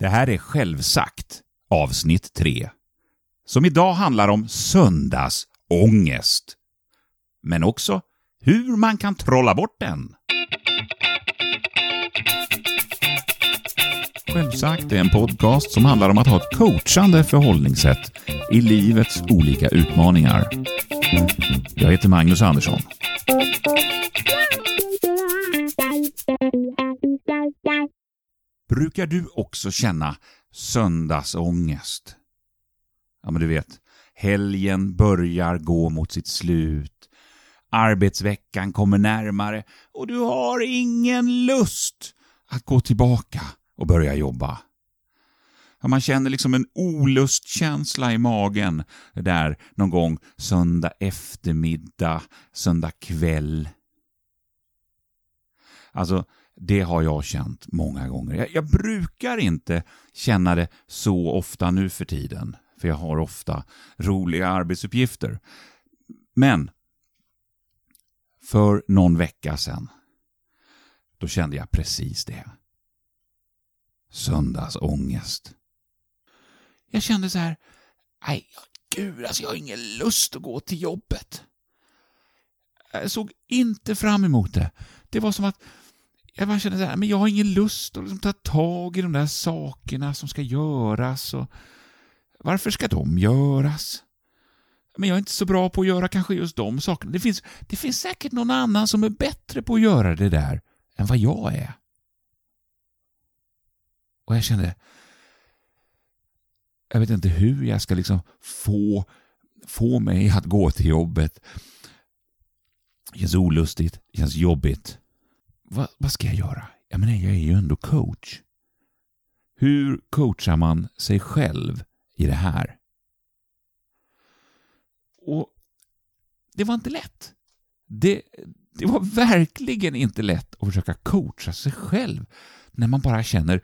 Det här är Självsagt, avsnitt 3. Som idag handlar om söndagsångest. Men också hur man kan trolla bort den. Självsagt är en podcast som handlar om att ha ett coachande förhållningssätt i livets olika utmaningar. Jag heter Magnus Andersson. Brukar du också känna söndagsångest? Ja, men du vet, helgen börjar gå mot sitt slut. Arbetsveckan kommer närmare och du har ingen lust att gå tillbaka och börja jobba. Ja, man känner liksom en olustkänsla i magen där någon gång söndag eftermiddag, söndag kväll. Alltså, det har jag känt många gånger. Jag, jag, brukar inte känna det så ofta nu för tiden, för jag har ofta roliga arbetsuppgifter. Men för någon vecka sedan, då kände jag precis det. Söndagsångest. Jag kände så här, nej, gud, alltså jag har ingen lust att gå till jobbet. Jag såg inte fram emot det. Det var som att jag bara känner så här, men jag har ingen lust att liksom ta tag i de där sakerna som ska göras. Och varför ska de göras? Men jag är inte så bra på att göra kanske just de sakerna. Det finns, det finns säkert någon annan som är bättre på att göra det där än vad jag är. Och jag kände, jag vet inte hur jag ska liksom få, få mig att gå till jobbet. Det känns olustigt, det känns jobbigt. Va, vad ska jag göra? Jag menar, jag är ju ändå coach. Hur coachar man sig själv i det här? Och det var inte lätt. Det, det var verkligen inte lätt att försöka coacha sig själv när man bara känner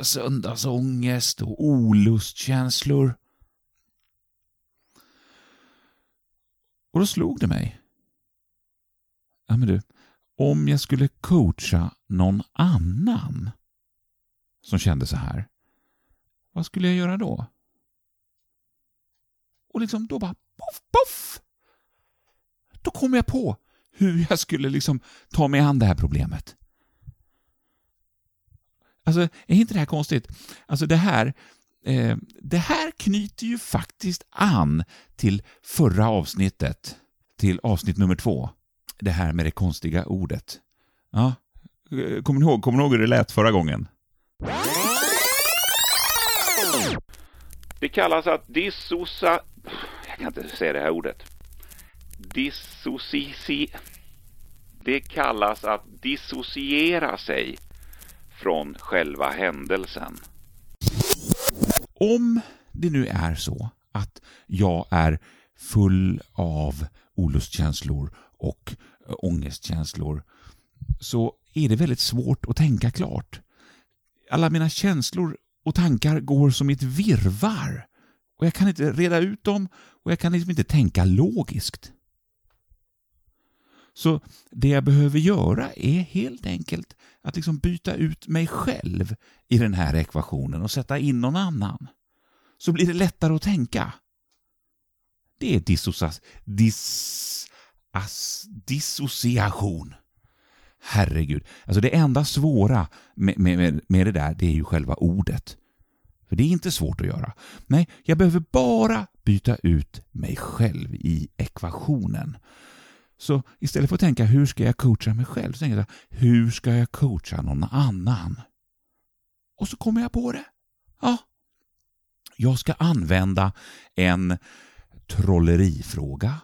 söndagsångest och olustkänslor. Och då slog det mig. Ja, men du, om jag skulle coacha någon annan som kände så här, vad skulle jag göra då? Och liksom då bara poff, poff! Då kom jag på hur jag skulle liksom ta mig an det här problemet. Alltså, är inte det här konstigt? Alltså det här, eh, det här knyter ju faktiskt an till förra avsnittet, till avsnitt nummer två. Det här med det konstiga ordet. Ja, kommer ni ihåg, kommer ni ihåg hur det lät förra gången? Det kallas att dissocia... Jag kan inte säga det här ordet. Dissoci... Det kallas att dissociera sig från själva händelsen. Om det nu är så att jag är full av olustkänslor och eh, ångestkänslor så är det väldigt svårt att tänka klart. Alla mina känslor och tankar går som ett virvar och jag kan inte reda ut dem och jag kan liksom inte tänka logiskt. Så det jag behöver göra är helt enkelt att liksom byta ut mig själv i den här ekvationen och sätta in någon annan. Så blir det lättare att tänka. Det är dissocia dis, as, dissociation. Herregud. Alltså det enda svåra med, med, med det där, det är ju själva ordet. För det är inte svårt att göra. Nej, jag behöver bara byta ut mig själv i ekvationen. Så istället för att tänka hur ska jag coacha mig själv, så tänker jag hur ska jag coacha någon annan? Och så kommer jag på det. Ja, jag ska använda en trollerifråga.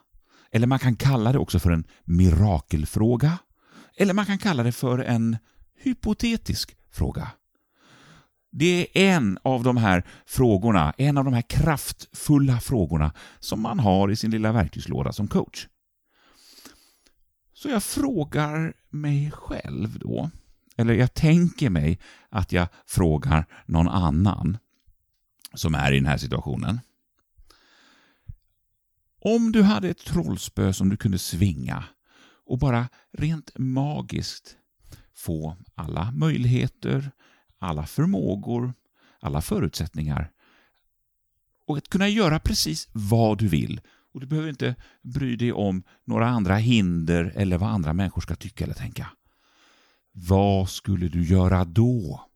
Eller man kan kalla det också för en mirakelfråga. Eller man kan kalla det för en hypotetisk fråga. Det är en av de här frågorna, en av de här kraftfulla frågorna som man har i sin lilla verktygslåda som coach. Så jag frågar mig själv då, eller jag tänker mig att jag frågar någon annan som är i den här situationen. Om du hade ett trollspö som du kunde svinga och bara rent magiskt få alla möjligheter, alla förmågor alla förutsättningar och att kunna göra precis vad du vill. Och Du behöver inte bry dig om några andra hinder eller vad andra människor ska tycka eller tänka. Vad skulle du göra då?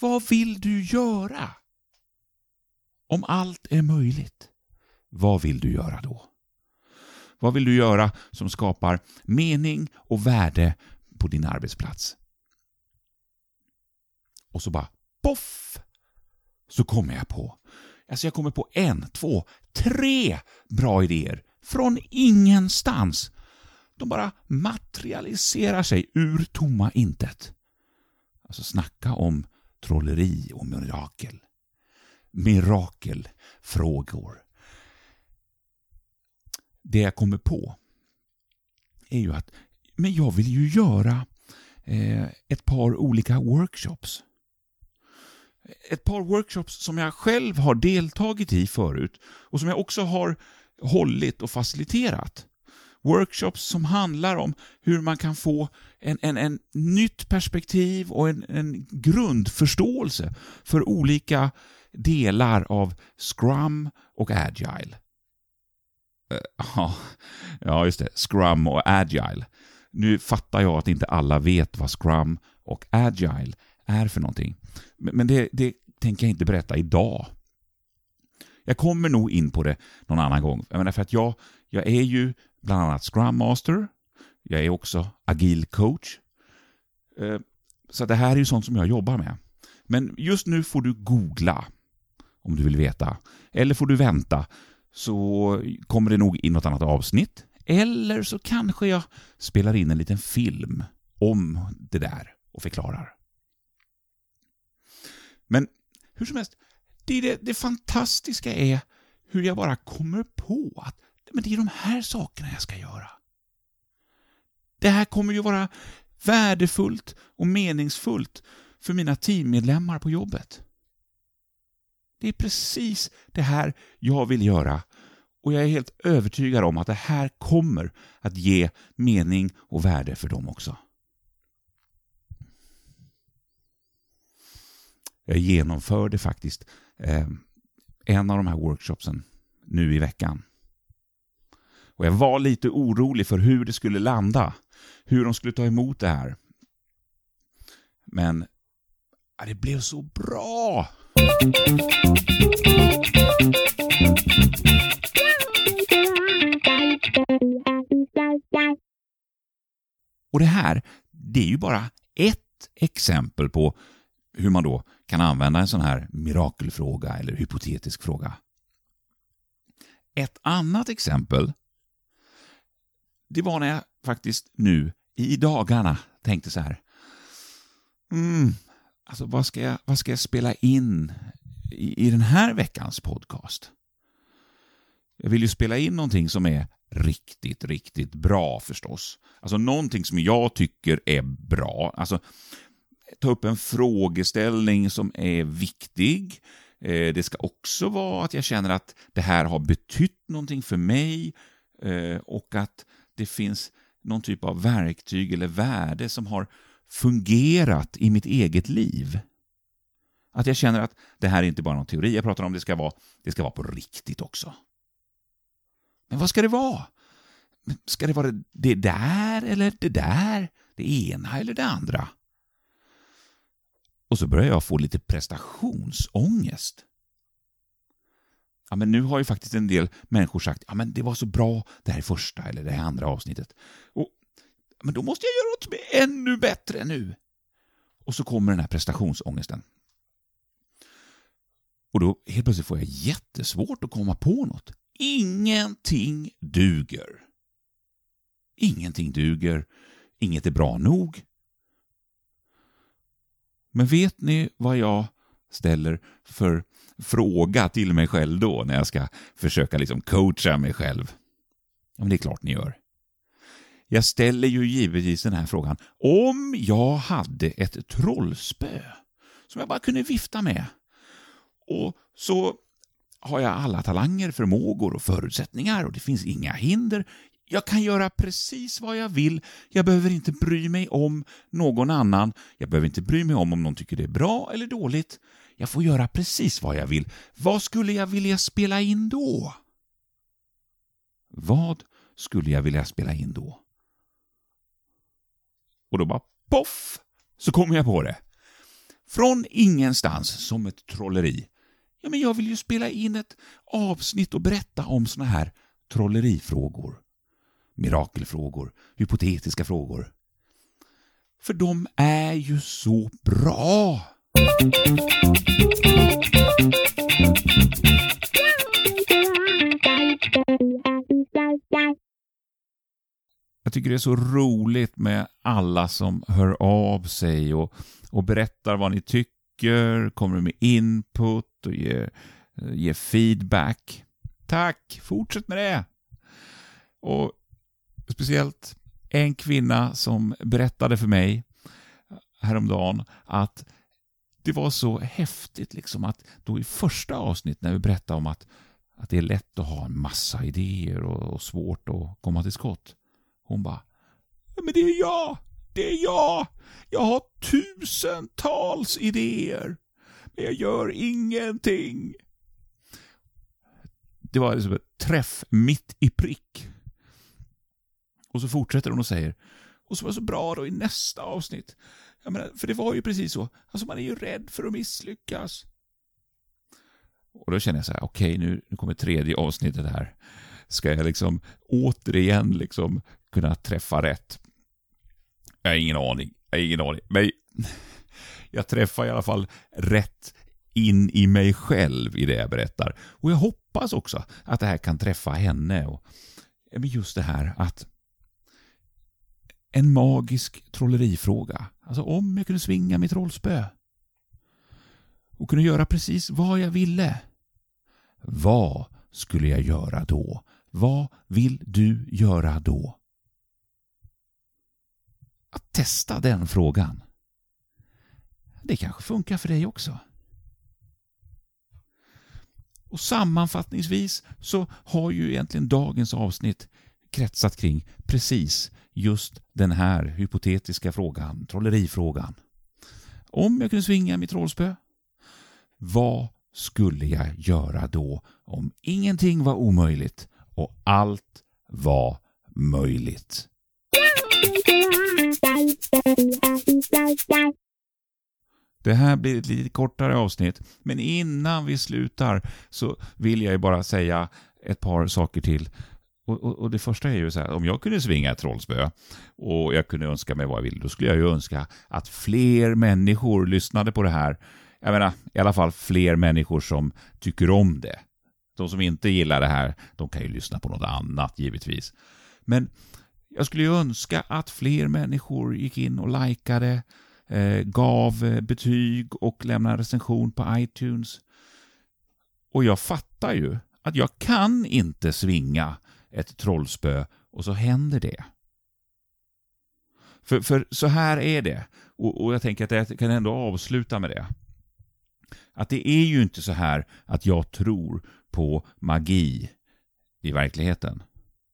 Vad vill du göra? Om allt är möjligt, vad vill du göra då? Vad vill du göra som skapar mening och värde på din arbetsplats? Och så bara poff! Så kommer jag på. Alltså jag kommer på en, två, tre bra idéer från ingenstans. De bara materialiserar sig ur tomma intet. Alltså snacka om trolleri och mirakel. Mirakelfrågor. Det jag kommer på är ju att men jag vill ju göra eh, ett par olika workshops. Ett par workshops som jag själv har deltagit i förut och som jag också har hållit och faciliterat. Workshops som handlar om hur man kan få en, en, en nytt perspektiv och en, en grundförståelse för olika delar av Scrum och Agile. Eh, ja, just det. Scrum och Agile. Nu fattar jag att inte alla vet vad Scrum och Agile är för någonting. Men det, det tänker jag inte berätta idag. Jag kommer nog in på det någon annan gång. Jag menar för att jag, jag är ju bland annat Scrum Master. Jag är också agil coach. Eh, så det här är ju sånt som jag jobbar med. Men just nu får du googla om du vill veta. Eller får du vänta så kommer det nog in något annat avsnitt. Eller så kanske jag spelar in en liten film om det där och förklarar. Men hur som helst, det, det, det fantastiska är hur jag bara kommer på att men det är de här sakerna jag ska göra. Det här kommer ju vara värdefullt och meningsfullt för mina teammedlemmar på jobbet. Det är precis det här jag vill göra och jag är helt övertygad om att det här kommer att ge mening och värde för dem också. Jag genomförde faktiskt eh, en av de här workshopsen nu i veckan. Och jag var lite orolig för hur det skulle landa, hur de skulle ta emot det här. Men ja, det blev så bra! Och det här, det är ju bara ett exempel på hur man då kan använda en sån här mirakelfråga eller hypotetisk fråga. Ett annat exempel, det var när jag faktiskt nu i dagarna tänkte så här. Mm, alltså vad ska jag, vad ska jag spela in i, i den här veckans podcast? Jag vill ju spela in någonting som är riktigt, riktigt bra förstås. Alltså någonting som jag tycker är bra. Alltså, ta upp en frågeställning som är viktig. Eh, det ska också vara att jag känner att det här har betytt någonting för mig eh, och att det finns någon typ av verktyg eller värde som har fungerat i mitt eget liv. Att jag känner att det här är inte bara någon teori jag pratar om, det ska vara, det ska vara på riktigt också. Men vad ska det vara? Ska det vara det där eller det där? Det ena eller det andra? Och så börjar jag få lite prestationsångest. Ja, men nu har ju faktiskt en del människor sagt ja, men det var så bra det här första eller det här andra avsnittet. Och, men då måste jag göra något som är ännu bättre nu. Och så kommer den här prestationsångesten. Och då helt plötsligt får jag jättesvårt att komma på något. Ingenting duger. Ingenting duger. Inget är bra nog. Men vet ni vad jag ställer för fråga till mig själv då när jag ska försöka liksom coacha mig själv? Ja, men det är klart ni gör. Jag ställer ju givetvis den här frågan. Om jag hade ett trollspö som jag bara kunde vifta med och så har jag alla talanger, förmågor och förutsättningar och det finns inga hinder. Jag kan göra precis vad jag vill. Jag behöver inte bry mig om någon annan. Jag behöver inte bry mig om om någon tycker det är bra eller dåligt. Jag får göra precis vad jag vill. Vad skulle jag vilja spela in då? Vad skulle jag vilja spela in då? Och då bara poff, så kommer jag på det. Från ingenstans, som ett trolleri. Ja, men jag vill ju spela in ett avsnitt och berätta om såna här trollerifrågor. Mirakelfrågor, hypotetiska frågor. För de är ju så bra! Jag tycker det är så roligt med alla som hör av sig och, och berättar vad ni tycker, kommer med input och ger, ger feedback. Tack! Fortsätt med det! Och speciellt en kvinna som berättade för mig häromdagen att det var så häftigt liksom att då i första avsnittet när vi berättade om att, att det är lätt att ha en massa idéer och, och svårt att komma till skott. Hon bara Men det är jag! Det är jag! Jag har tusentals idéer. Men jag gör ingenting. Det var liksom ett träff mitt i prick. Och så fortsätter hon och säger och så var det så bra då i nästa avsnitt. Jag menar, för det var ju precis så. Alltså man är ju rädd för att misslyckas. Och då känner jag så här, okej okay, nu, nu kommer tredje avsnittet här. Ska jag liksom återigen liksom kunna träffa rätt? Jag har ingen aning. Jag har ingen aning. Men jag träffar i alla fall rätt in i mig själv i det jag berättar. Och jag hoppas också att det här kan träffa henne. Och just det här att en magisk trollerifråga. Alltså om jag kunde svinga mitt trollspö. Och kunde göra precis vad jag ville. Vad skulle jag göra då? Vad vill du göra då? Att testa den frågan. Det kanske funkar för dig också. Och sammanfattningsvis så har ju egentligen dagens avsnitt kretsat kring precis just den här hypotetiska frågan, trollerifrågan. Om jag kunde svinga mitt trollspö, vad skulle jag göra då om ingenting var omöjligt och allt var möjligt? Det här blir ett lite kortare avsnitt, men innan vi slutar så vill jag ju bara säga ett par saker till och, och, och, det första är ju så här, om jag kunde svinga ett trollspö och jag kunde önska mig vad jag ville, då skulle jag ju önska att fler människor lyssnade på det här. Jag menar, i alla fall fler människor som tycker om det. De som inte gillar det här, de kan ju lyssna på något annat givetvis. Men jag skulle ju önska att fler människor gick in och likade, eh, gav eh, betyg och lämnade recension på iTunes. Och jag fattar ju att jag kan inte svinga ett trollspö och så händer det. För, för så här är det, och, och jag tänker att jag kan ändå avsluta med det. Att det är ju inte så här att jag tror på magi i verkligheten.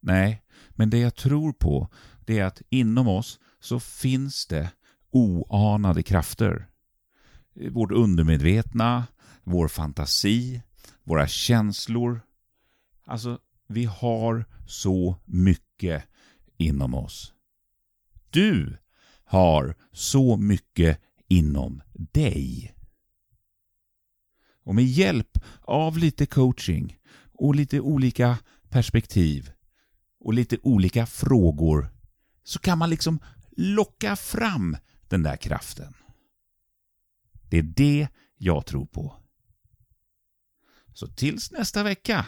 Nej, men det jag tror på det är att inom oss så finns det oanade krafter. Vårt undermedvetna, vår fantasi, våra känslor. Alltså, vi har så mycket inom oss. Du har så mycket inom dig. Och med hjälp av lite coaching och lite olika perspektiv och lite olika frågor så kan man liksom locka fram den där kraften. Det är det jag tror på. Så tills nästa vecka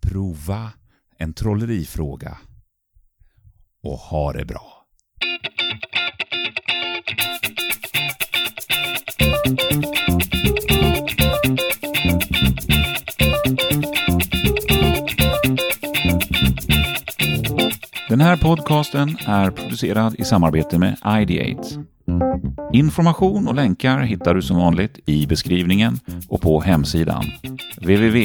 prova en trollerifråga och ha det bra. Den här podcasten är producerad i samarbete med Ideate. Information och länkar hittar du som vanligt i beskrivningen och på hemsidan www.ideate.se